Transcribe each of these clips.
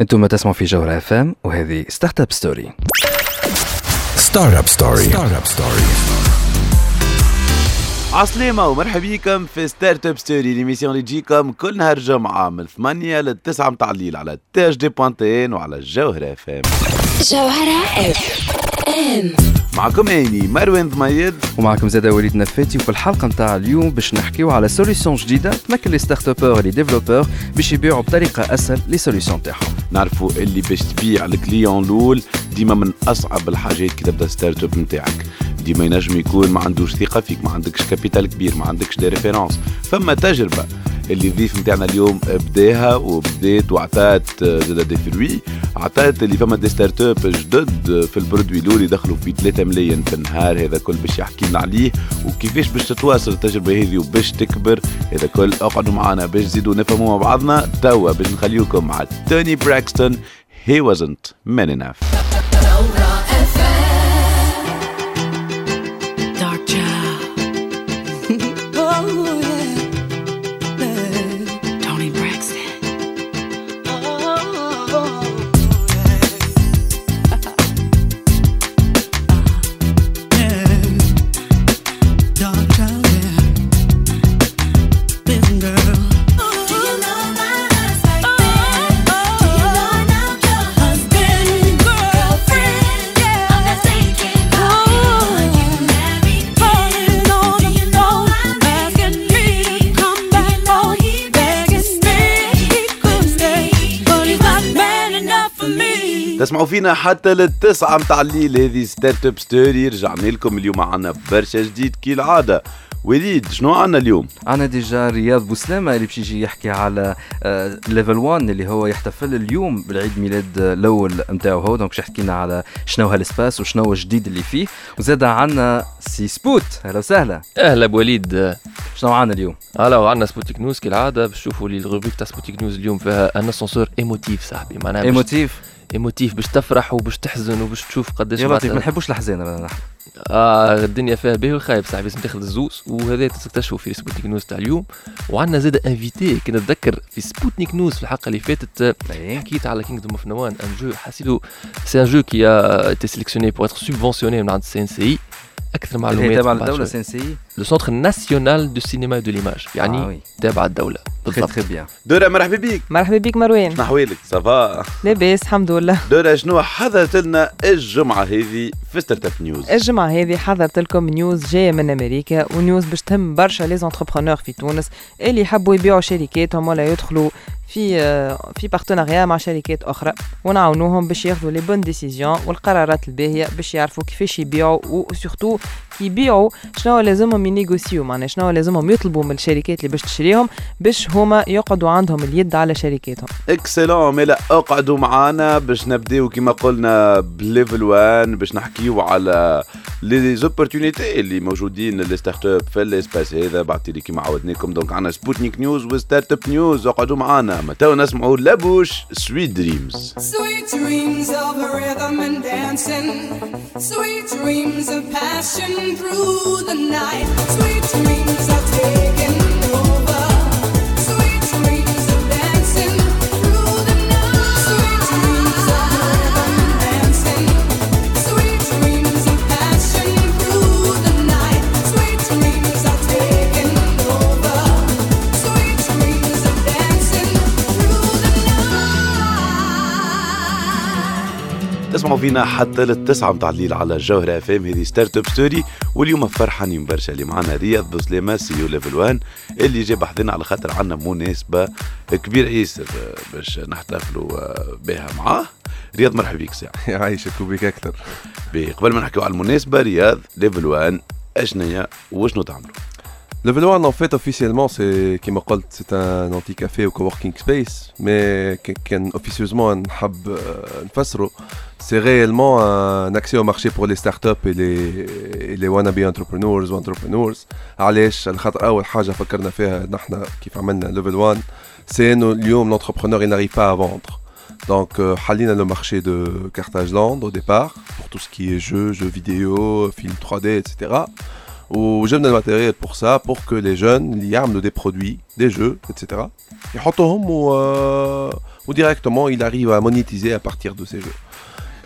أنتم تسمعوا في جوهرة FM وهذه Startup Story Startup Story Startup Story عسلامة ومرحبا بكم في Startup Story l'émission اللي تجيكم كل نهار جمعة من 8 ل 9 متاع الليل على تاج دي بوانتين وعلى الجوهرة FM جوهرة FM معكم اني مروان ضميد ومعكم زاد وليد نفاتي وفي الحلقة نتاع اليوم باش نحكيو على solution جديدة تمكن les startuppeurs les développeurs باش يبيعوا بطريقة أسهل les solutions تاعهم. نعرفوا اللي باش تبيع ال client الأول ديما من أصعب الحاجات كي تبدأ startup نتاعك. ديما ينجم يكون ما عندوش ثقة فيك ما عندكش capital كبير ما عندكش des références فما تجربة. اللي الضيف نتاعنا اليوم بداها وبدات وعطات زاد des fruits عطات اللي فما des startups جدد في ال produit الأول يدخلوا في 3 ملايين في النهار. هذا كل باش يحكي لنا عليه وكيفاش باش تتواصل التجربة هذه وباش تكبر. هذا كل اقعدوا معنا باش نزيدوا نفهموا مع بعضنا. توا باش نخليوكم مع توني براكستون. He wasn't man enough. فينا حتى للتسعة متاع الليل هذه Startup Story. رجعنا لكم اليوم عنا برشا جديد كالعادة وليد شنو عنا اليوم؟ عنا déjà رياض بوسلامة اللي باش يجي يحكي على Level 1 اللي هو يحتفل اليوم بالعيد ميلاد الأول نتاعو هو. donc باش يحكي لنا على شنو هال space وشنو هو الجديد اللي فيه. وزاد عنا سي سبوت. أهلا وسهلا. أهلا بوليد شنو عنا اليوم؟ هلا وعندنا سبوتيك نيوز كالعاده باش تشوفوا لي ال rubrique تاع سبوتيك نيوز اليوم فيها un ascenseur émotif صاحبي. معناها émotif émotif باش تفرح وباش تحزن وباش تشوف قداش يا لطيف ما نحبوش الحزانه بلا نحن آه الدنيا فيها باهي وخايب صاحبي لازم تاخذ الزوز. وهذا تكتشفوا في Sputnik News تاع اليوم. وعندنا زاد invité كي نتذكر في Sputnik News في الحلقة اللي فاتت. حكيت على Kingdom of No One un jeu حسيتو c'est un jeu qui a été sélectionné pour être subventionné من عند ال CNC أكثر معلومات تابعة بعد للدولة شوي. c'est le Centre national du cinéma de l'image يعني آه oui. تابع الدولة. بالضبط. très bien دورة مرحبا بيك مرحبا بك مروان. شنو احوالك؟ ça va لاباس الحمد لله. دورة شنو حضرت لنا الجمعة هذه في Startup News الجمعة هذه حضرت لكم news جاية من أمريكا و news باش تهم برشا les entrepreneurs في تونس اللي يحبوا يبيعوا شركاتهم ولا يدخلوا في آه، في partenariat مع شركات أخرى ونعاونوهم باش ياخذوا les bonnes décisions والقرارات الباهية باش يعرفوا كيفاش يبيعوا و surtout كي يبيعوا شنو لازمهم ينيغوسيو معناها شنو لازمهم يطلبوا من الشركات اللي باش تشريهم باش هما يقعدوا عندهم اليد على شركاتهم. excellent ملا اقعدوا معنا باش نبداو كما قلنا ب Level 1 باش نحكيو على les opportunités اللي موجودين les startups في ال espace هذا بعتلي كما عودناكم donc عندنا Sputnik News و Startup News اقعدوا معنا ما تو نسمعوا La Bouche Sweet Dreams Sweet dreams of rhythm and dancing. Sweet dreams of passion through the night. Sweet dreams of taking تسمعوا فينا حتى للتسعة متاع الليل على الجوهرة FM هذه Startup Story واليوم فرحانين برشا اللي معنا رياض بوسليمة CEO Level 1 اللي جاب حذنا على خاطر عندنا مناسبة كبيرة. ياسر باش نحتفلوا بها معاه رياض. مرحبا بك ساعة. يعيشك وبيك أكثر. بي، قبل ما نحكيو على المناسبة رياض Level 1 اشنو هي وشنو تعملوا؟ Level 1 en fait officiellement c'est كيما قلت c'est un anti-café ou coworking space mais ك- كان officieusement نحب آه، نفسره c'est réellement un accès au marché pour les startups et les, et les wannabe entrepreneurs ou entrepreneurs علاش على خاطر اول حاجه فكرنا فيها نحن كيف عملنا ليفل 1 c'est انه اليوم l'entrepreneur il n'arrive pas à vendre Donc, euh, حلينا le marché de Carthage Land au départ, pour tout ce qui est jeux, jeux vidéo, films 3D, etc. وجبنا الماتيريال بور سا بور كو لي جون اللي يعملوا دي برودوي دي جو اتسيتيرا يحطوهم و وديريكتومون il arrive à monétiser à partir de ces jeux.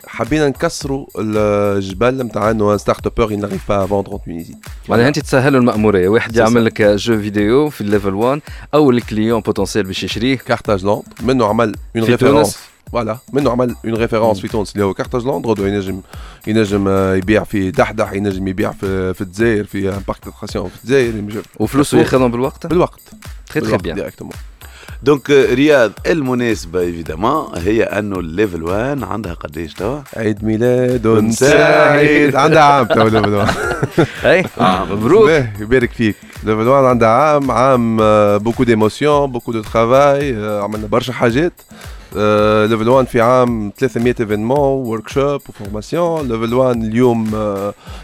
حبينا نكسروا الجبل نتاع انه ان ستارت ابر il n'arrive pas à vendre en Tunisie. معناها انت تسهلوا المأمورية واحد C'est يعمل ça. لك جو فيديو في الليفل 1 أو الكليون بوتنسيال باش يشريه كارتاج لاند منه عمل اون في ريفيرونس تونس فوالا منه عمل اون ريفيرونس في تونس اللي هو كارتاج لاند غدوه ينجم ينجم يبيع في دحدح ينجم يبيع في في الجزائر في ان بارك داتراكسيون في الجزائر وفلوسه ياخذهم بالوقت بالوقت très très bien directement donc رياض المناسبة évidemment هي انه ال Level 1 عندها قداش توا؟ عيد ميلاد سعيد. عندها عام تو Level 1 اي مبروك. يبارك فيك. Level 1 عندها عام عام beaucoup d'émotion beaucoup de travail عملنا برشا حاجات. Level 1 في عام 300 événements workshops و formations Level 1 اليوم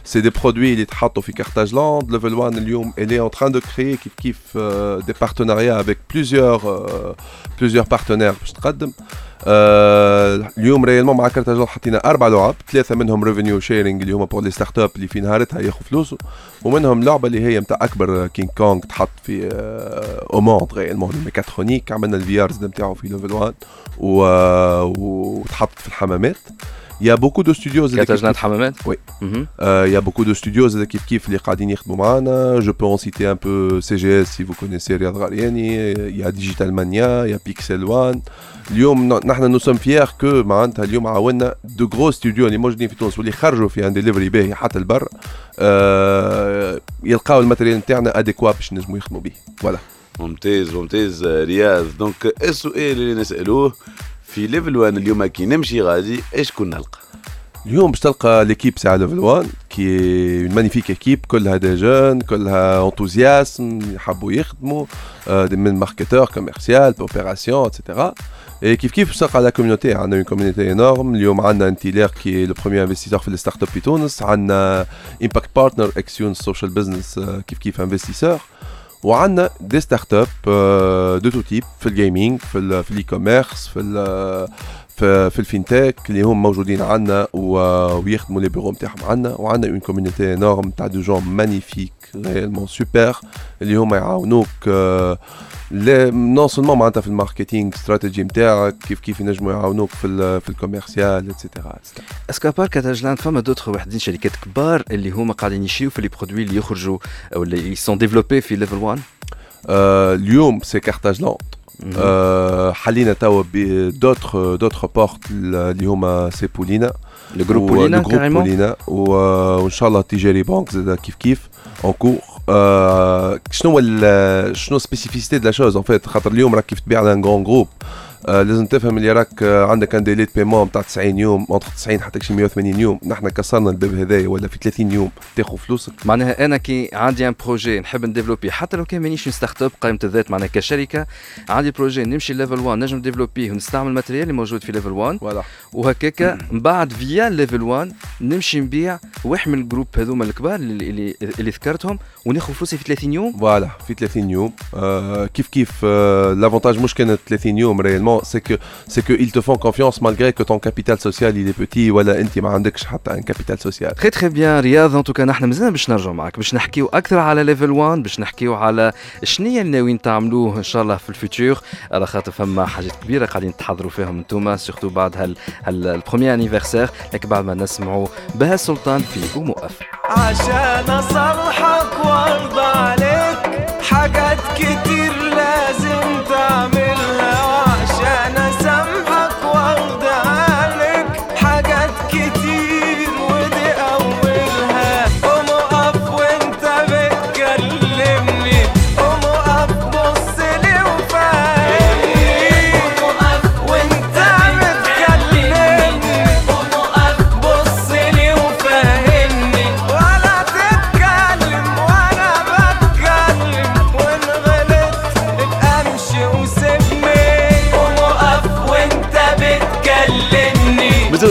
c'est des produits اللي تحطوا في Carthage Land Level 1 اليوم elle est en train de créer كيف كيف دي partenariats avec plusieurs euh, plusieurs partenaires باش تقدم آه، اليوم réellement مع Carthage Land حطينا أربع لعب. ثلاثة منهم revenue sharing اللي هما pour les startups اللي في نهارتها ياخذ فلوسه. ومنهم لعبة اللي هي نتاع أكبر King Kong تحط في آه، au monde réellement ال mécatronique عملنا ال VR نتاعو في Level 1 و- آه، وتحطت في الحمامات. y a beaucoup de studios Carthage Land حمامات oui. مهم. Il y a beaucoup de studios زاد كيف كيف اللي قاعدين يخدموا معانا je peux en citer un peu CGS si vous connaissez رياض غرياني il y a Digital Mania il y a Pixel One. اليوم ن- نحن nous sommes fiers que معناتها اليوم عاونا de gros studios اللي موجودين في تونس واللي خرجوا في un delivery باهي حتى البر آه يلقاو ال matériel نتاعنا اديكوا باش نجموا يخدموا به. voilà ممتاز ممتاز رياض donc السؤال اللي نسالوه في Level 1 اليوم كي نمشي غادي إيش كنا نلقى؟ اليوم باش تلقى l'équipe تاع Level 1 كي une magnifique équipe كلها des jeunes كلها enthousiastes يحبوا يخدموا آه، des من marketeurs commercial opération et cetera Et كيف كيف باش تلقى la community عندنا une community énorme اليوم عندنا IntilaQ qui est le premier investisseur في ال startups في تونس. عندنا Impact Partner action Social Business كيف كيف investisseur وعندنا des startups de tout type في ال gaming في ال في ال e-commerce في في في ال fintech اللي هم موجودين عندنا ويخدموا les bureaux نتاعهم عندنا وعندنا une community énorme تاع de jeunes magnifiques réellement super اللي هم يعاونوك آه، لا non seulement معناتها في ال marketing stratégie نتاعك كيف كيف ينجموا يعاونوك في ال في الكوميرسيال اتسيتيرا اسكو بار كاتاجلاند فما d'autres واحدين شركات كبار اللي هما قاعدين يشريو في les produits اللي يخرجوا أو اللي sont développés في Level 1 آه، اليوم c'est Carthage. آه، حلينا توا ب d'autres d'autres portes اللي هما c'est Poulina le groupe و- Poulina le groupe carrément Poulina و- وان شاء الله Attijari Bank زاد كيف كيف en cours آه شنو هو ال- شنو spécificité de la chose en fait خاطر اليوم راك كيف تبيع على un grand groupe آه لازم تفهم اللي راك آه عندك un délai paiement نتاع 90 يوم entre 90 حتى شي 180 يوم. نحن كسرنا الباب هذايا ولا في 30 يوم. تاخذ فلوسك. معناها أنا كي عندي un projet نحب ن développer حتى لو كان مانيش startup قائمه الذات معناها كشركة عندي projet نمشي Level 1 نجم développer ه ونستعمل ال matériel اللي موجود في Level 1 voilà وهكاكا من بعد via Level 1 نمشي نبيع واحد من ال groupes هذوما الكبار اللي اللي, اللي ذكرتهم وناخذ فلوسي في 30 يوم. voilà في 30 يوم. آه كيف كيف؟ آه l'avantage مش كانت 30 يوم réellement c'est que c'est que ils te font confiance malgré que ton capital social il est petit ولا انت ما عندكش حتى un capital social. تري très bien رياض en tout cas نحن مازلنا باش نرجعوا معك. باش نحكيو أكثر على Level 1 باش نحكيو على شنو اللي ناويين تعملوه إن شاء الله في ال futur على خاطر فما حاجات كبيرة قاعدين تحضروا فيهم انتوما سورتو بعد هال البروميير انيفرسير لكن بعد ما نسمعوا بها السلطان في ومؤف عشان اصلحك وأرضى عليك حاجات كتير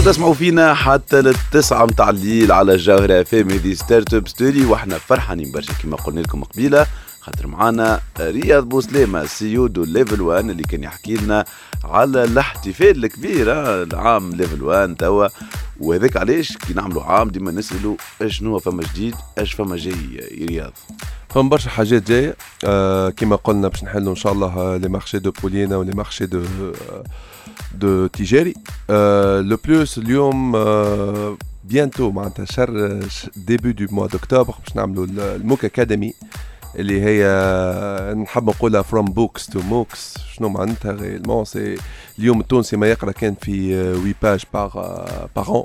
تسمعوا فينا حتى للتسعة متاع الليل على الجوهرة FM هذه Startup Story وإحنا فرحانين برشا كما قلنا لكم قبيلة. خاطر معانا رياض بوسليمة CEO de Level 1 اللي كان يحكي لنا على الاحتفال الكبير آه، العام Level 1 توا. وهذاك علاش كي نعملوا عام ديما نسألوا اشنو فما جديد اش فما جاي يا رياض؟ فما برشا حاجات جاية آه كما قلنا باش نحلوا ان شاء الله les marchés de Poulina و les marchés de de تيجاري آه le plus اليوم آه bientôt معناتها شهر début du mois d'octobre باش نعملوا ال MOOC Academy اللي هي نحب نقولها from books to MOOCs شنو معناتها réellement c'est اليوم التونسي ما يقرا كان في 8 pages par par an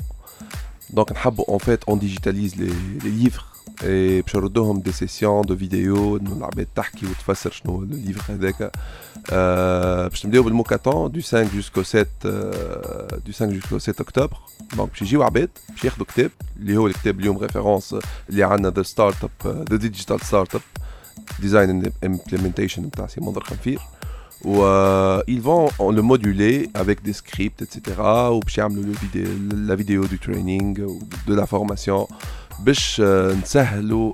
donc نحبوا en fait on digitalise les livres et باش نردوهم des sessions de vidéo إنه العباد تحكي وتفسر شنو ال livre هذاك. آه باش نبداو بال MOOCathon du 5 jusqu'au 7 du 5 jusqu'au 7 اكتوبر donc باش يجيو عباد باش ياخذوا كتاب اللي هو الكتاب اليوم référence اللي عندنا the startup the digital startup design implementation نتاع سي منذر خنفير. و ils vont le moduler avec des scripts etc وباش يعملوا la vidéo du training de la formation. باش نسهلوا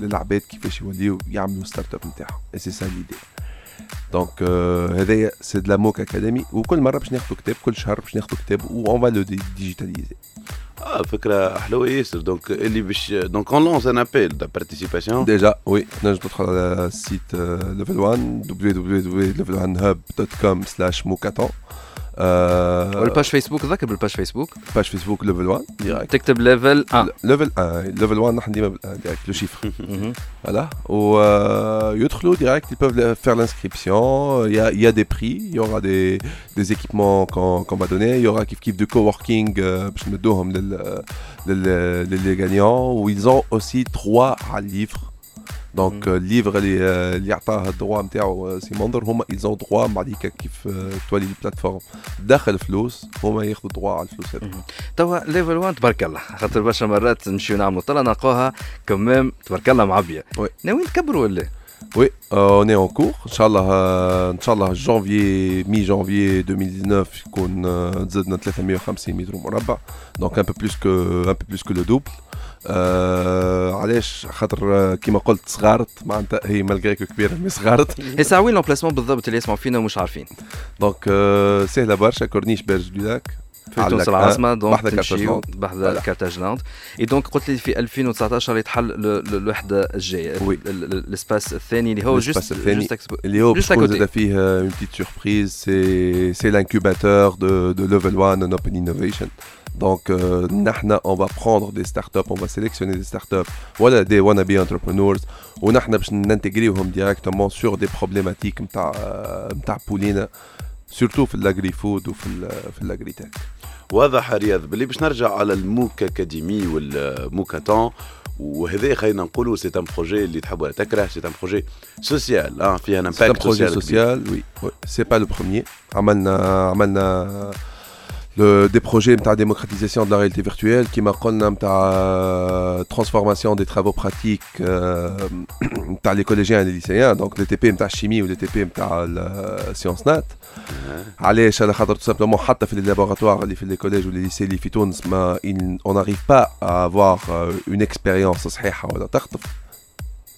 للعباد كيفاش يوليو يعملوا startup نتاعهم. et c'est ça l'idée donc هذايا c'est de la MOOC Academy وكل مرة باش ناخذوا كتاب كل شهر باش ناخذوا كتاب و on va le digitaliser آه فكرة حلوة ياسر donc اللي باش donc on lance un appel de participation déjà oui تنجم تدخل على ال site Level 1 www.level1hub.com سلاش موكاتون والباج فيسبوك ذاك بالباج فيسبوك باج فيسبوك ليفل 1 ديريكت تكتب ليفل 1 ليفل 1 ليفل 1 نحن ديما ديريكت لو شيفر Voilà. Ou euh, Yotchlo direct, ils peuvent faire l'inscription. Il y a, il y a des prix, il y aura des, des équipements qu'on qu'on va donner. Il y aura kiff kiff de coworking, euh, باش نمدوهم لل, لل, للي gagnants. Où ils ont aussi droit à livres. donc ال livre اللي اللي عطاه ال droit نتاعو سي منذر هما ils ont droit بعديك كيف تولي ال plateforme داخل فلوس هما ياخذوا droit على الفلوس هذا توا Level 1 تبارك الله خاطر برشا مرات نمشيو نعملوا طلع نلقاوها quand même تبارك الله معبيه oui. ناويين تكبروا ولا oui on est en cours ان شاء الله ان شاء الله جانفي mais جانفي 2019 يكون زدنا 350 متر مربع donc un peu plus que un peu plus que le double آه علاش خاطر آه، كيما قلت صغارت معناتها هي malgré que كبيره mais صغارت هي ساعة وين l'emplacement بالضبط اللي يسمعوا فينا ومش عارفين donc آه سهلة برشا كورنيش Berges du Lac في تونس العاصمة donc Carthage Land. بحذا Voilà. Carthage Land et donc قلت لي في 2019 يتحل ال- ال- الوحده الجاية oui. ال- ال- ال espace الثاني اللي هو juste الثاني. اللي هو côté. زاد فيه une petite surprise c'est c'est de de level 1 en open innovation Donc, euh, نحن, on va prendre des startups, on va sélectionner des startups, voilà, des wannabe entrepreneurs, ونحن باش ننتجريهم directement sur des problématiques متاع متاع بولينا surtout في ال agrifood وفي ال في ال agritech واضح يا رياض باللي باش نرجع على ال MOOC Academy وال MOOCathon وهذا خلينا نقولوا c'est un projet اللي تحب ولا تكره c'est un projet social آه فيها un C'est un impact projet سوسيال كبير. social, oui. oui. C'est pas le premier. عملنا عملنا le, des projets نتاع démocratisation de la réalité virtuelle كيما قلنا نتاع transformation des travaux pratiques euh, نتاع les collégiens et les lycéens donc les TP نتاع الشيمي و les TP نتاع السيونس نات علاش على خاطر tout simplement حتى في les laboratoires اللي في les collèges و les lycées اللي في تونس ما il- on n'arrive pas à avoir euh, une expérience صحيحة ولا تخطف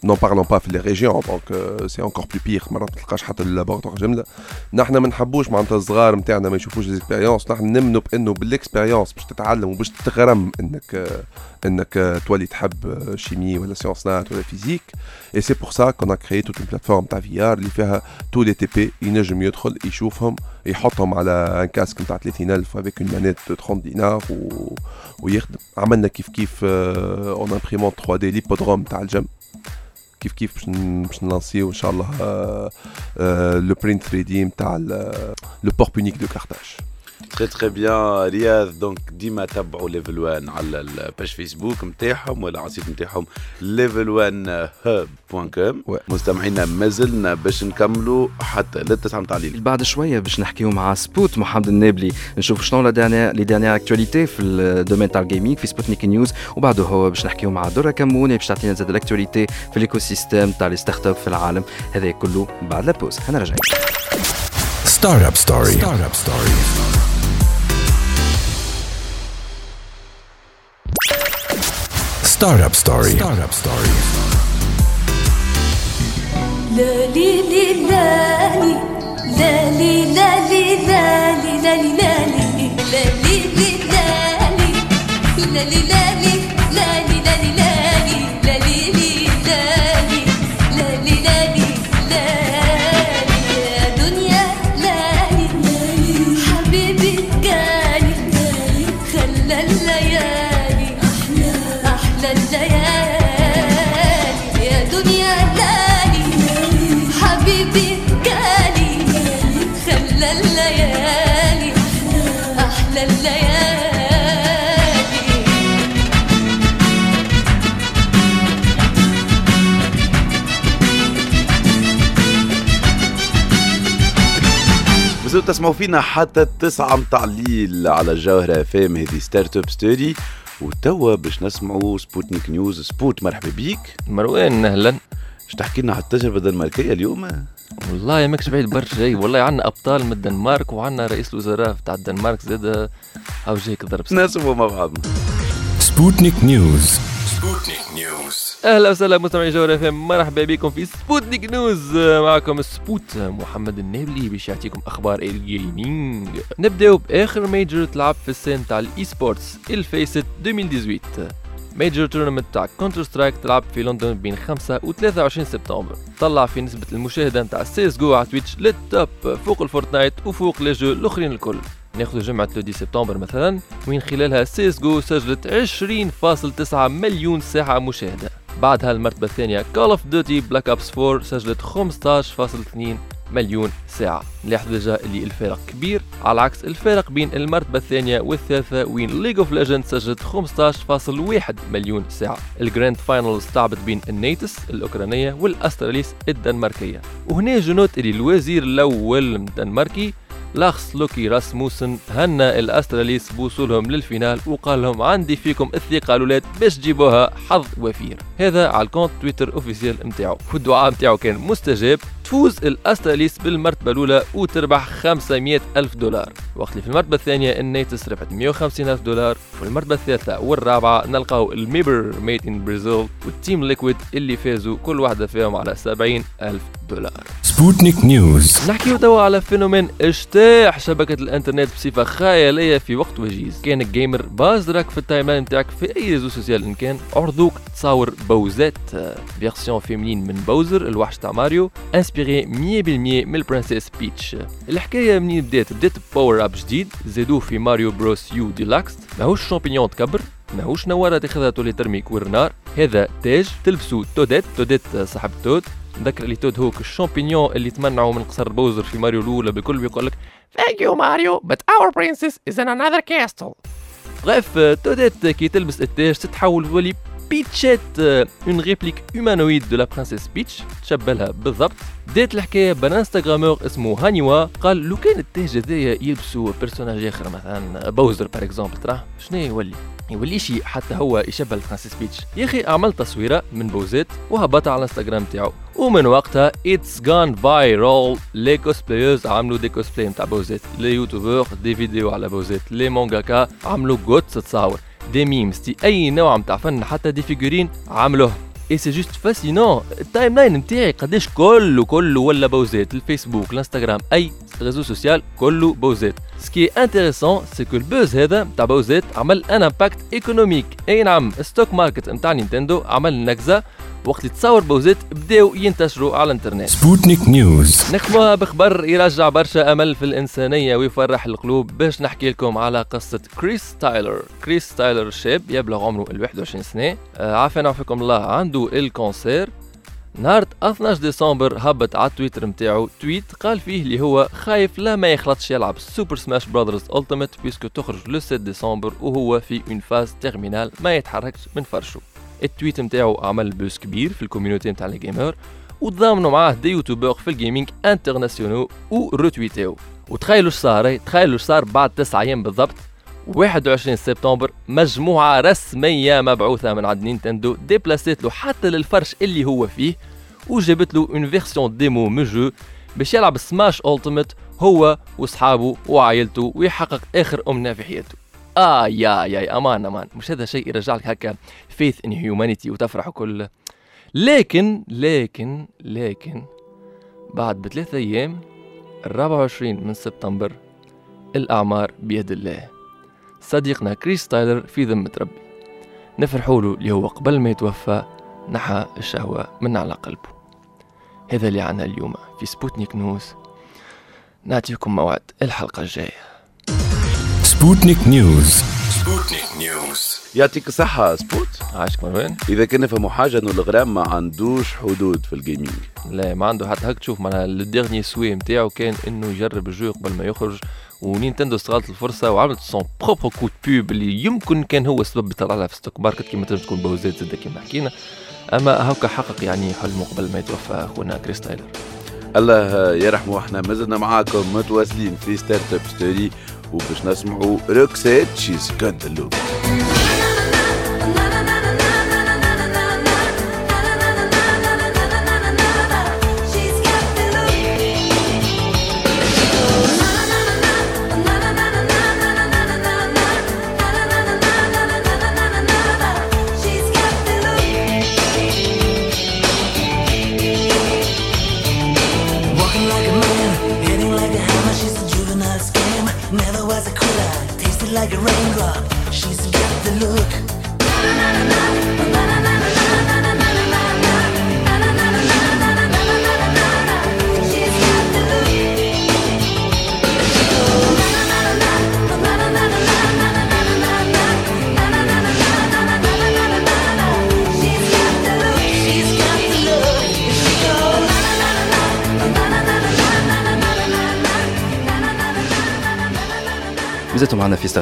n'en parlons pas في les régions donc euh, c'est encore plus pire. مرات ما تلقاش حتى ال laboratoire جمله نحن ما نحبوش معناتها الصغار نتاعنا ما يشوفوش l'expérience نحن نمنوا بانه بال expérience باش تتعلم وباش تتغرم انك آه، انك آه، تولي تحب آه، chimie ولا sciences nat ولا physique et c'est pour ça qu'on a créé toute une plateforme تاع VR اللي فيها tous les TP ينجم يدخل يشوفهم يحطهم على un casque نتاع 30000 avec une manette de 30 دينار و... ويخدم عملنا كيف كيف en imprimant 3D l'hippodrome تاع الجم كيف كيف باش ن- باش نلانسيو إن شاء الله le print 3D نتاع le port punique de Carthage très très bien رياض donc ديما تبعوا Level 1 على ال page Facebook نتاعهم ولا على ال site نتاعهم Level 1 Hub point com. مستمعينا مازلنا باش نكملوا حتى للتسعة نتاع الليل بعد شوية باش نحكيو مع سبوت محمد النابلي نشوف شنو la dernière les dernières actualités في ال domaine تاع ال gaming في سبوتنيك نيوز وبعده هو باش نحكيو مع دورا كموني باش تعطينا زاد ال actualité في ال écosystème تاع les startups في العالم هذا كله بعد la pause أنا راجعين Startup Story. Startup Story. Startup Story. Startup Story. لا لي لي لا لي لا لي لا لي لا لي لا تسمعوا فينا حتى التسعة متاع الليل على الجوهرة FM هذه Start-Up Story وتوا باش نسمعوا Sputnik News سبوت مرحبا بيك. مروان أهلا. اش تحكي لنا على التجربة الدنماركية اليوم؟ والله ماكش بعيد برشا. جاي والله عندنا أبطال من الدنمارك وعندنا رئيس الوزراء بتاع الدنمارك زاد هاو جايك ضرب نسمعوا مع بعضنا. Sputnik News. أهلا وسهلا مستمعي جوهر إف مرحبا بكم في Sputnik News. معكم سبوت محمد النابلي باش يعطيكم أخبار ال gaming نبداو بآخر major تلعب في ال scène تاع ال e-sports ال FACEIT 2018 major tournament تاع Counter-Strike تلعب في لندن بين 5 و 23 سبتمبر. طلع في نسبة المشاهدة نتاع CS:GO على Twitch لل top فوق ال Fortnite وفوق les jeux الأخرين الكل. ناخذ جمعة 30 سبتمبر مثلا وين خلالها سيس جو سجلت 20.9 مليون ساعة مشاهدة. بعدها المرتبة الثانية Call of Duty Black Ops 4 سجلت 15.2 مليون ساعة. نلاحظ déjà اللي الفارق كبير. على عكس الفارق بين المرتبة الثانية والثالثة وين League of Legends سجلت 15.1 مليون ساعة. ال grand final تلعبت بين ال Natus الأوكرانية وال Astralis الدنماركية. وهنا je note اللي الوزير الأول الدنماركي لارس لوكي راسموسن هنى ال Astralis بوصولهم لل finale وقال لهم عندي فيكم الثقة يا اولاد باش تجيبوها حظ وفير. هذا على ال compte Twitter officiel نتاعو والدعاء نتاعو كان مستجاب تفوز ال Astralis بالمرتبة الأولى وتربح 500 ألف دولار. وقت اللي في المرتبة الثانية ال Natus ربحت 150 ألف دولار. وفي المرتبة الثالثة والرابعة نلقاو ال MIBR Made in Brazil وال Team Liquid اللي فازوا كل واحدة فيهم على 70 ألف دولار. Sputnik News. نحكيو توا على phénomène اجتاح شبكة الانترنت بصفة خيالية في وقت وجيز. كانك gamer بازرك في ال timeline نتاعك في أي réseau social إن كان. عرضوك تصاور Bowsette version féminine من Bowser الوحش تاع ماريو inspirée 100% من ال Princess Peach. الحكاية منين بدات؟ بدات power-up جديد زادوه في Mario Bros U Deluxe. ماهوش شامبينيون تكبر ماهوش نوارة تاخذها تولي ترمي كور نار هذا تاج تلبسو Toadette Toadette صاحب Toad. نذكر اللي Toad هوك الشامبينيون اللي تمنعوا من قصر Bowser في ماريو الأولى بكل بيقول لك Thank you Mario but our princess is in another castle. bref Toadette كي تلبس التاج تتحول تولي Peachette une réplique humanoïde de la princesse Peach تشبه لها بالضبط. بدات الحكاية بان instagrammeur اسمه هانيوا قال لو كان التاج هذايا يلبسوا personnage اخر مثلا Bowser par exemple تراه؟ شنو يولي؟ يولي شي حتى هو يشبه ال princesse Peach يا أخي عمل تصويره من Bowsette وهبطها على الإنستغرام تاعو. ومن وقتها it's gone viral les cosplayers عملوا des cosplays نتاع Bowsette les youtubeurs des vidéos على Bowsette les mangakas عملوا جوتس تصاور des mèmes دي أي نوع نتاع فن حتى des figurines عملوه. et c'est juste fascinant ال timeline نتاعي قداش كله كله ولا Bowsette الفيسبوك الإنستغرام أي réseau social كله Bowsette ce qui est intéressant c'est que ال buzz هذا نتاع Bowsette عمل un impact économique اي نعم stock market نتاع نينتندو عمل نكزه وقت اللي تصور Bowsette بداو ينتشروا على الانترنت Sputnik News. نختموها بخبر يرجع برشا امل في الانسانيه ويفرح القلوب باش نحكي لكم على قصه كريس تايلر كريس تايلر شاب يبلغ عمره ال 21 سنه عافانا وفيكم الله عنده ال cancer نهار 12 ديسمبر هبط على التويتر نتاعو tweet قال فيه اللي هو خايف لا ما يخلطش يلعب Super Smash Brothers Ultimate parce que تخرج le 7 ديسمبر وهو في en phase terminale ما يتحركش من فرشه. ال tweet نتاعو عمل buzz كبير في ال community نتاع ال gamers وتضامنوا معاه des youtubeurs في ال gaming international و retweet او وتخيلوا إيش صار تخيلوا إيش صار بعد 9 أيام بالضبط؟ 21 سبتمبر مجموعة رسمية مبعوثة من عند نينتندو déplacé ت له حتى للفرش اللي هو فيه وجابت له une version démo من jeu باش يلعب Smash Ultimate هو وصحابه وعائلته ويحقق آخر أمنية في حياته. آه يا يا أمان أمان. مش هذا شيء يرجع لك هكا faith in humanity وتفرح وكل. لكن لكن لكن بعد بثلاثة أيام ال 24 من سبتمبر الأعمار بيد الله. صديقنا كريس تايلر في ذمة ربي. نفرحوا له اللي هو قبل ما يتوفى نحى الشهوة من على قلبه. هذا اللي عنا اليوم في Sputnik News. نعطيكم موعد الحلقة الجاية. Sputnik News. Sputnik News. يعطيك الصحة سبوت. عاشك مروان إذا كان نفهموا حاجة إنه الغرام ما عندوش حدود في ال gaming لا ما عنده. حتى هك تشوف معناها ال dernier souhait نتاعو كان إنه يجرب ال jeu قبل ما يخرج. ونينتندو استغلت الفرصة وعملت son propre coup de pub اللي يمكن كان هو السبب يطلع لها في stock market كيما تنجم تكون Bowsette زاد كيما حكينا. أما هكا حقق يعني حلمه قبل ما يتوفى أخونا كريس تايلر. الله يرحمه إحنا مازلنا معاكم متواصلين في Start-Up Story وباش نسمعوا Roxette She's Look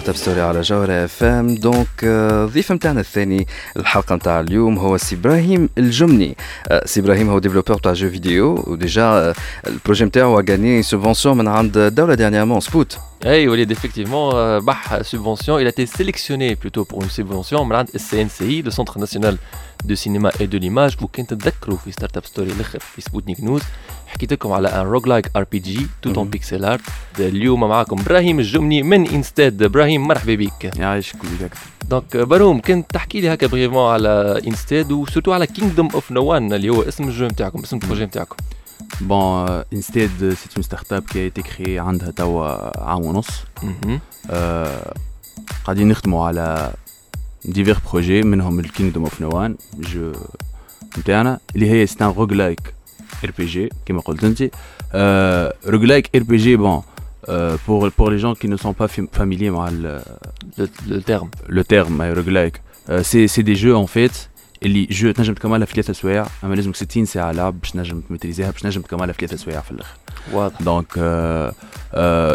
Start-Up Story على جوهرة FM donc آه، الضيف نتاعنا الثاني الحلقة نتاع اليوم هو سي إبراهيم الجمني. آه، سي إبراهيم هو développeur تاع jeux vidéo و déjà آه، ال projet نتاعو gagné subvention من عند الدولة dernièrement سبوت اي وليد effectivement euh, ربح subvention. Il a été sélectionné plutôt pour une subvention من عند ال CNCI le Centre national de cinéma et de l'image وكان تتذكروا في Start-Up Story الآخر في Sputnik News حكيت لكم على ان roguelike RPG tout en. pixel art اليوم معاكم إبراهيم الجمني من Instead إبراهيم مرحبا بك يعيشك وياك دونك Brahim كنت تحكي لي هكا hors antenne على Instead و surtout على Kingdom of Nowhan اللي هو اسم ال jeu نتاعكم اسم ال projet نتاعكم Bon, euh, Instead, euh, c'est une start-up qui a été créée عندها توا عام ونص. قاعدين نخدموا على divers projets منهم ال Kingdom of Nowhan jeu نتاعنا اللي هي c'est un roguelike RPG كما قلت أنت. roguelike RPG bon pour pour les gens qui ne sont pas fam- familiers مع ال- le, le terme. le terme roguelike euh, c'est c'est des jeux en fait les jeux تنجم تكملها في ثلاثة سوايع. أما لازمك 60 ساعة لعب باش تنجم تماتريزيها باش تنجم تكملها في ثلاثة سوايع في الآخر. واضح. Donc, euh, euh,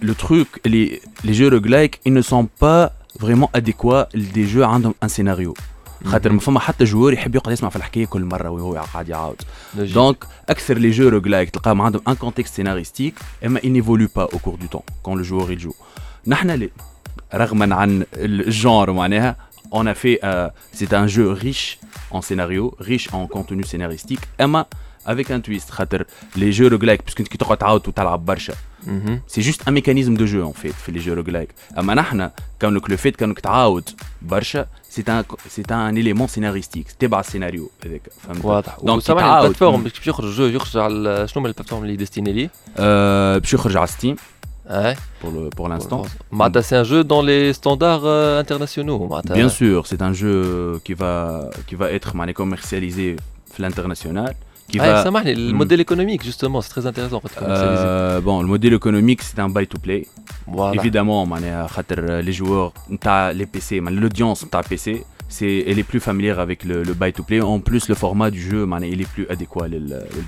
le, le truc les, les jeux roguelike ils ne sont pas vraiment adéquats des jeux عندهم un scénario خاطر ما فما حتى جوار يحب يقعد يسمع في الحكايه كل مره وهو قاعد يعاود Logique. دونك اكثر لي جو روغلايك تلقاهم عندهم ان كونتكست سيناريستيك اما il n'évolue pas au cours du temps quand le joueur il joue نحن اللي رغما عن الجانر معناها on a fait euh, c'est un jeu riche en scénario riche en contenu scénaristique اما avec un twist خاطر les jeux roguelike puisque كي تقعد تعاود وتلعب برشا مهم. c'est juste un mécanisme de jeu en fait في les jeux roguelike اما نحن donc le fait que إنك تعاود برشا c'est un c'est un élément scénaristique تبع السيناريو هذاك فهمت واضح donc وسامحني يتعاود. البلاتفورم باش يخرج ال jeu يخرج على شنو من ال plateforme اللي destiné ليه آه، باش يخرج على Steam et pour le pour l'instant. معناتها c'est un jeu dans les standards internationaux معناتها bien sûr c'est un jeu qui va qui va être معناها commercialisé في l'international. Qui ah, ça marche, le hmm. modèle économique, justement, c'est très intéressant. Euh, bon, le modèle économique, c'est un buy-to-play. Voilà. Évidemment, euh, euh, les joueurs, les PC, l'audience, t'as PC. C'est, elle est plus familière avec le, le buy-to-play. En plus, le format du jeu, man, il est plus adéquat, le,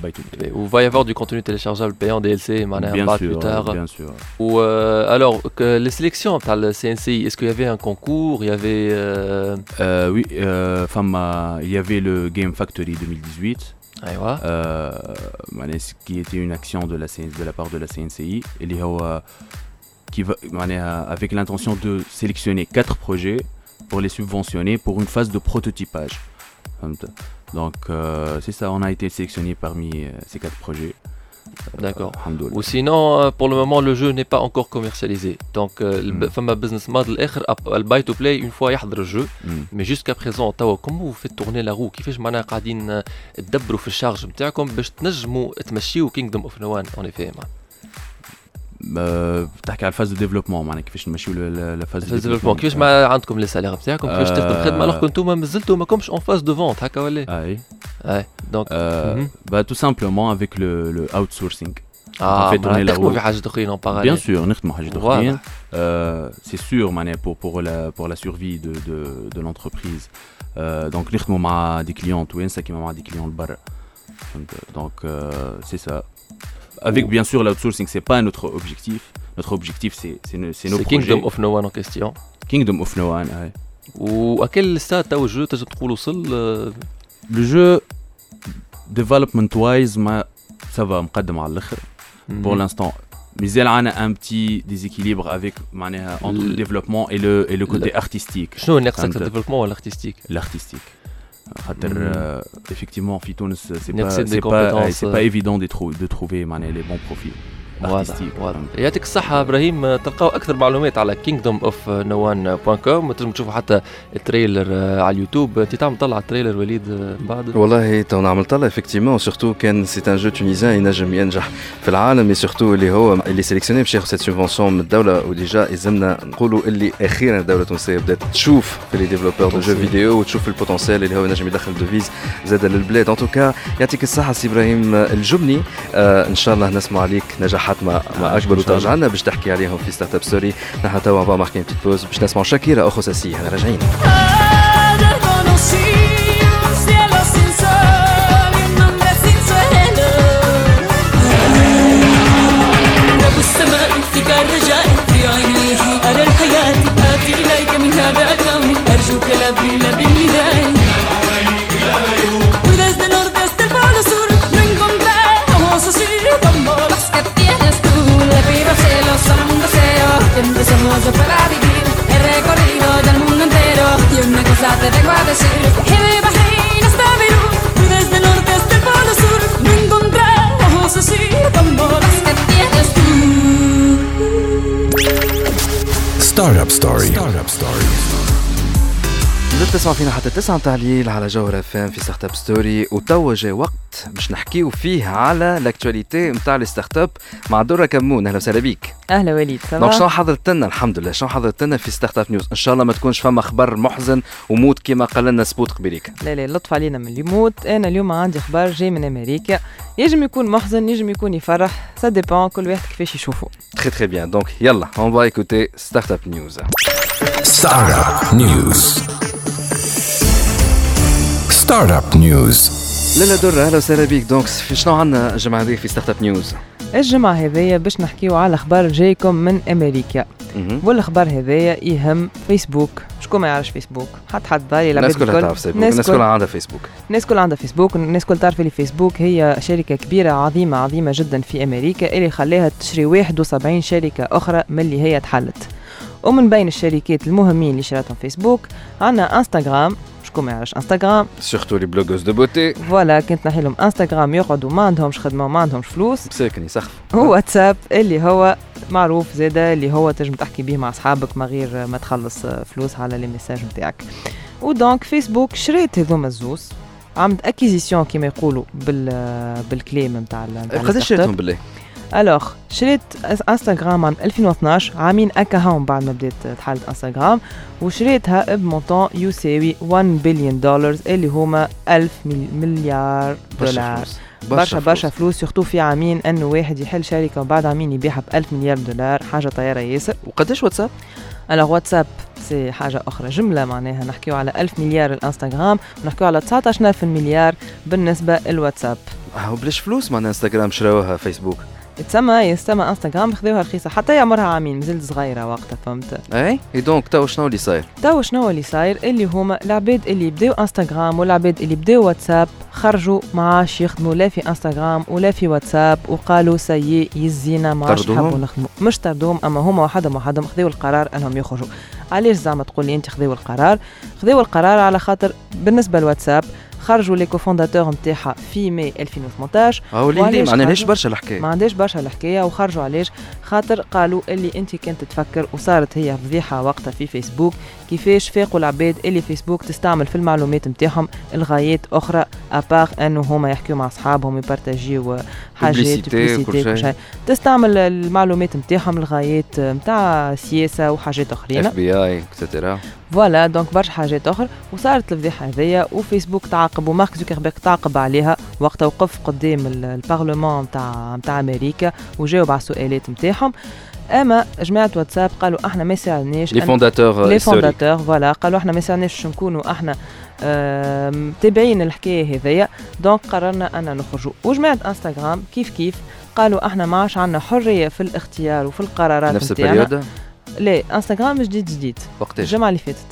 buy-to-play. Il va y avoir du contenu téléchargeable payant DLC, man, bien un sûr, plus tard. Bien sûr. Ou, alors, les sélections, le CNCI, est-ce qu'il y avait un concours Il y avait. Euh... Euh, oui, il y avait le Game Factory 2018. أيوة. Euh, معناها ce qui était une action de la, CN de la part de la CNCI اللي هو qui va, معناها avec l'intention de sélectionner quatre projets pour les subventionner pour une phase de prototypage. فهمت Donc euh, c'est ça, on a été sélectionné parmi euh, ces quatre projets. D'accord. Alhamdoulilah. Ou sinon, euh, pour le moment, le jeu n'est pas encore commercialisé. Donc, euh, Mm. le business model le buy to play une fois يحضر الجو. Mm. Mais jusqu'à présent, توا comment vous faites tourner la roue كيفاش معناها قاعدين آه، تدبروا في ال charges نتاعكم باش تنجموا تمشيوا Kingdom of Nowhan en effet معناها. Euh, تحكي على ال phase de développement معناها كيفاش نمشيو ل phase في ال développement كيفاش ما عندكم les salaires نتاعكم كيفاش تخدم خدمه alors كنتم مازلتوا ماكمش en phase de vente هكا ولا؟ Ah oui. Ouais. Donc, Euh, mhm. bah, tout simplement avec le, le outsourcing. Ah, on fait tourner la تخدموا roue. في حاجات اخرين en parallèle. Bien sûr, نخدموا حاجات Voilà. أخرين. Euh, c'est sûr معناها pour pour la pour la survie de de, de l'entreprise. Euh, donc نخدموا مع des clients توانسة كيما مع des clients لبرا. فهمت؟ Donc euh, c'est ça. Avec bien sûr l'outsourcing, c'est pas notre objectif. Notre objectif c'est c'est nos, c'est nos C'est projets. Kingdom of Nowhan en question. Kingdom of Nowhan, ouais. واكل ستاد تو الجو تنجم تقول وصل آه، Le jeu development wise ما ça va مقدم على الآخر. Pour Mhm. l'instant. مازال عنا un petit déséquilibre avec معناها entre le Le- développement et le et le côté le- artistique. شنو ناقصك فهمت؟ الديفلوبمون ولا الارتستيك؟ l'artistique. خاطر Mhm. euh, effectivement في تونس c'est Il y a pas que des c'est pas compétences, c'est pas euh, évident de, trou- de trouver معناها les bons profils واضح. واضح؟ يعطيك الصحة إبراهيم. آه، تلقاو أكثر معلومات على kingdomofnowan.com وتنجم تشوفوا حتى ال trailer آه، على اليوتيوب. أنت تعمل طلع التريلر وليد آه، من بعد؟ والله تو نعمل طلع effectivement surtout كان c'est un jeu tunisien ينجم ينجح في العالم mais surtout اللي هو اللي sélectionné باش ياخذ cette subvention من الدولة و déjà يلزمنا نقولوا اللي أخيرا الدولة التونسيه بدات تشوف في les développeurs de jeux. vidéo وتشوف ال potentiel اللي هو ينجم يدخل devises زاد للبلاد en tout cas يعطيك الصحه سي إبراهيم الجمني آه ان شاء الله نسمع عليك نجاحات ما, ما الله. وترجع لنا باش تحكي عليهم في Startup Story نحن توا bah on marque une petite pause باش نسمعوا شاكيرا أخو ساسي إحنا راجعين. أرى الحياة آتي إليك من هذا الكون أرجوك لا بلا ojos yo pueda vivir. He recorrido ya el mundo entero y una cosa te vengo a decir. Que de Bahrein hasta Beirut, desde el norte hasta el polo sur no encontramos así como las que tienes tú. Startup Story. Startup Story. لا تسمع فينا حتى تسعة تعليل على جوهر اف ام في ستارت اب ستوري وتوا جا وقت باش نحكيو فيه على لاكتواليتي نتاع لي ستارت أب مع دورة كمون. أهلا وسهلا بيك. أهلا وليد donc شنو حضرت لنا الحمد لله. شنو حضرت لنا في Startup News؟ إن شاء الله ما تكونش فما خبر محزن وموت كما قال لنا سبوت قبيليك. لا لا لطف علينا من اللي يموت. أنا اليوم عندي خبر جاي من أمريكا. يجم يكون محزن يجم يكون يفرح. ça dépend كل واحد كيفاش يشوفه. très très bien donc يلا on va écouter Startup News. Startup News. Startup News. لالا درة أهلا وسهلا بيك. donc شنو عندنا الجمعة هذه في Startup News الجمعة هذيا باش نحكيو على خبر جايكم من أمريكا. والخبر هذايا يهم فيسبوك شكون ما يعرفش فيسبوك حد حد ضايع الناس كلها تعرف فيسبوك الناس كلها عندها فيسبوك الناس كلها عندها فيسبوك الناس كلها تعرف اللي فيسبوك هي شركة كبيرة عظيمة عظيمة جدا في أمريكا اللي خلاها تشري 71 شركة أخرى من اللي هي تحلت ومن بين الشركات المهمين اللي شراتهم فيسبوك عندنا انستغرام شكون ما يعرفش انستغرام surtout les blogueuses de beauté voilà كنت نحي لهم انستغرام يقعدوا ما عندهمش خدمة وما عندهمش فلوس. مساكن يسخف واتساب اللي هو معروف زادا اللي هو تنجم تحكي به مع أصحابك من غير ما تخلص فلوس على les messages نتاعك. و donc فيسبوك شريت هذوما الزوز. عملت acquisition كيما يقولوا بال بالكليم نتاع قداش شريتهم بالله؟ alors شريت انستغرام عام 2012 عامين اكا هاون بعد ما بديت تحلت انستغرام وشريتها ب montant يساوي 1 بليون دولار اللي هما 1000 مل- مليار دولار. برشا برشا فلوس. surtout في عامين إنه واحد يحل شركة وبعد عامين يبيعها ب 1000 مليار دولار حاجة طيارة ياسر. وقداش واتساب؟ الوغ واتساب سي حاجة أخرى جملة معناها نحكيو على 1000 مليار الإنستغرام ونحكيو على 19000 مليار بالنسبة الواتساب آه، وبلاش فلوس معناها انستغرام شراوها فيسبوك تسمى يستمى انستغرام خذوها رخيصة. حتى هي عمرها عامين مازلت صغيرة وقتها فهمت؟ اي إي donc تو شنو اللي صاير؟ تو شنو اللي صاير؟ اللي هما العباد اللي بداو انستغرام والعباد اللي بداو واتساب خرجوا ما عادش يخدموا لا في انستغرام ولا في واتساب وقالوا سيي يزينا ما عادش؟ نحبوا نخدموا. مش طردوهم أما هما وحدهم وحدهم خذوا القرار أنهم يخرجوا. علاش زعما تقول لي أنت خذوا القرار؟ خذوا القرار على خاطر بالنسبة للواتساب خرجوا les cofondateurs نتاعها في ماي 2018 آه وعلاش ما خرجوا؟ برشا الحكاية؟ ما عندهاش برشا الحكاية وخرجوا علاش؟ خاطر قالوا اللي انت كنت تفكر وصارت هي فضيحة وقتها في فيسبوك كيفاش فاقوا العباد اللي فيسبوك تستعمل في المعلومات نتاعهم الغايات أخرى à part إنه هما يحكيو مع أصحابهم يبارطاجيو حاجات. شيء. تستعمل المعلومات نتاعهم الغايات نتاع سياسة وحاجات أخرين. اف بي اي اكسترا voilà donc برشا حاجات أخرى وصارت الفضيحة هذيا وفيسبوك تعاقب ومارك زوكربيرغ تعاقب عليها. وقتها وقف قدام ال- البرلمان نتاع نتاع أمريكا وجاوب على السؤالات نتاعهم. أما جماعة واتساب قالوا أحنا ما يساعدناش les fondateurs les fondateurs voilà قالوا أحنا ما يساعدناش نكونوا أحنا متابعين الحكاية هذيا donc قررنا ان نخرجوا. وجماعة انستغرام كيف كيف؟ قالوا أحنا ما عادش عندنا حرية في الاختيار وفي القرارات نفس ال période là انستغرام جديد جديد. وقتاش؟ الجمعة اللي فاتت.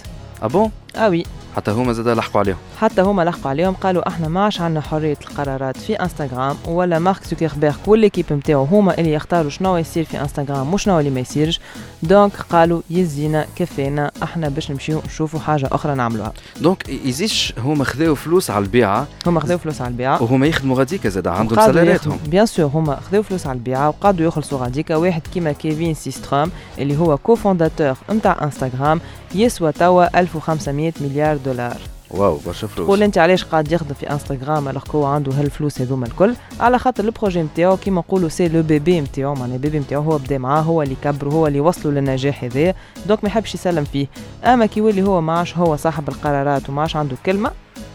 ah bon ah oui حتى هما زاد لحقوا عليهم. حتى هما لحقوا عليهم قالوا أحنا ما عادش عندنا حرية القرارات في انستغرام ولا مارك زوكربيرغ و l'équipe نتاعو هما اللي يختاروا شنو يصير في انستغرام وشنو اللي ما يصيرش. donc قالوا يزينا كفينا أحنا باش نمشيو نشوفوا حاجة أخرى نعملوها. donc يزيش هما خذاو فلوس على البيعة. هما خذاو فلوس على البيعة. وهما يخدموا غاديكا زاد عندهم ياخذوا- bien sûr هما خذاو فلوس على البيعة وقعدوا يخلصوا غاديكا. واحد كيما كيفين سيستروم اللي هو cofondateur نتاع انستغرام يسوى توا 1500 مليار دولار. wow برشا تقول فلوس أنت علاش قاعد يخدم في انستغرام alors هو عنده هالفلوس هذوما الكل؟ على خاطر ال projet نتاعو كيما نقولوا c'est le bébé نتاعو معناها ال bébé نتاعو هو بدا معاه هو اللي كبره هو اللي وصلوا للنجاح هذايا donc ما يحبش يسلم فيه. أما كي يولي هو ما عادش هو صاحب القرارات وما عادش عنده كلمة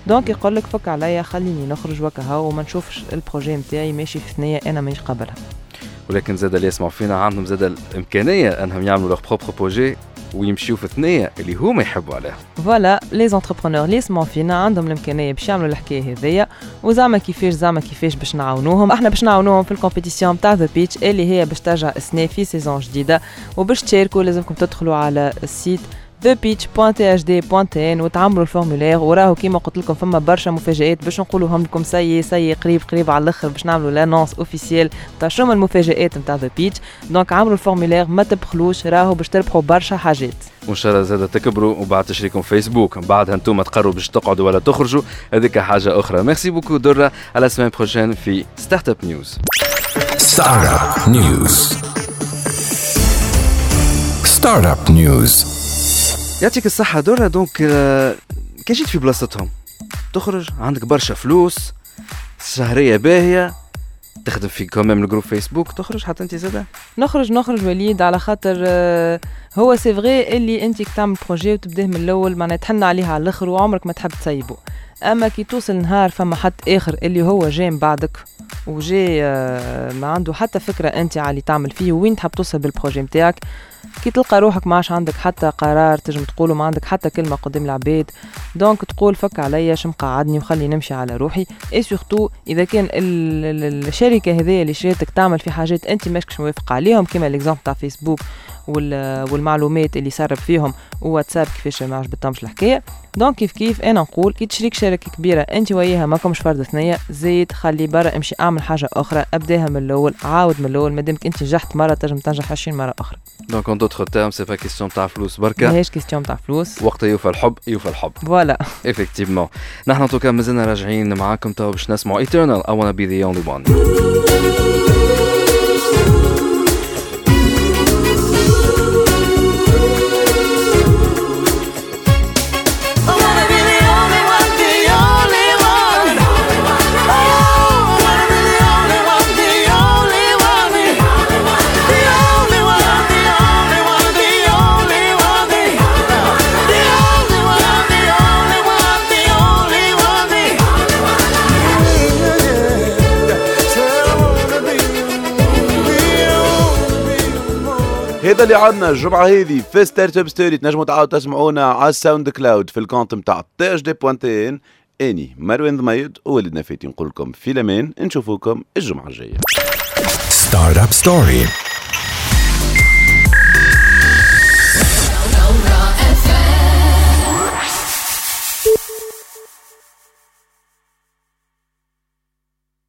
donc يقول لك فك عليا خليني نخرج وكا هو وما نشوفش ال projet نتاعي ماشي في ثنية أنا مانيش قابلها. ولكن زاد اللي يسمعوا فينا عندهم زاد الإمكانية أنهم يعملوا leur propre projet ويمشيو في ثنيه اللي هما يحبوا عليها voilà les entrepreneurs اللي يسمعوا فينا عندهم الإمكانية باش يعملوا الحكاية هذيا وزعما كيفاش زعما كيفاش باش نعاونوهم. إحنا باش نعاونوهم في ال compétition تاع The Pitch اللي هي باش ترجع السنة في saison جديدة وباش تشاركوا لازمكم تدخلوا على ال site thepitch.thd.tn وتعملوا ال formulaire وراهو كيما قلت لكم فما برشا مفاجآت باش نقولوهم لكم سي سي قريب قريب على الأخر باش نعملوا l'annonce officielle تاع شنو هما المفاجآت نتاع The Pitch donc عملوا ال formulaire ما تبخلوش راهو باش تربحوا برشا حاجات. وان شاء الله زاد تكبروا وبعد تشريكم فيسبوك بعدها أنتم تقرروا باش تقعدوا ولا تخرجوا. هذيك حاجة أخرى. merci beaucoup درة. à la semaine prochaine في Startup News Startup News. Startup News. يعطيك الصحة. درة donc آه، كي جيت في بلاصتهم تخرج عندك برشا فلوس شهرية باهية تخدم في quand même ال groupe فيسبوك تخرج حتى انت زاده؟ نخرج نخرج وليد على خاطر آه، هو c'est vrai اللي انت تعمل projet وتبداه من الأول معناها تحن عليه على الآخر وعمرك ما تحب تسيبه. أما كي توصل نهار فما حد آخر اللي هو جاي من بعدك وجاي آه، ما عنده حتى فكرة أنت على تعمل فيه وين تحب توصل بال projet نتاعك كي تلقى روحك ما عندك حتى قرار تنجم تقوله ما عندك حتى كلمة قدام العباد. donc تقول فك عليا شم قعدني وخلي نمشي على روحي. et surtout إذا كان ال- ال- الشركة هذيا اللي شريتك تعمل في حاجات أنت ماكش موافق عليهم كما l'exemple تاع فيسبوك والمعلومات اللي سرب فيهم وواتساب كيفاش ما عجبتهمش الحكاية. donc كيف كيف أنا نقول كي تشريك شركة كبيرة أنت وياها ماكمش فرد ثنية زيد خلي برا امشي أعمل حاجة أخرى أبداها من الأول عاود من الأول مادامك انت نجحت مرة تنجم تنجح 20 مرة أخرى. donc en d'autres termes c'est pas question تاع فلوس بركة ماهيش question تاع فلوس وقت يوفى الحب يوفى الحب. voilà effectivement نحن en tout cas مازلنا راجعين معاكم توا باش نسمعوا Eternal. I wanna be the only one. هذا اللي عندنا الجمعة هذه في Startup Story تنجموا تعاودوا تسمعونا على الساوند كلاود في ال compte نتاع THD point tn إني مروان ضميد وولدنا فاتي نقول لكم في الأمان نشوفوكم الجمعة الجاية Startup Story.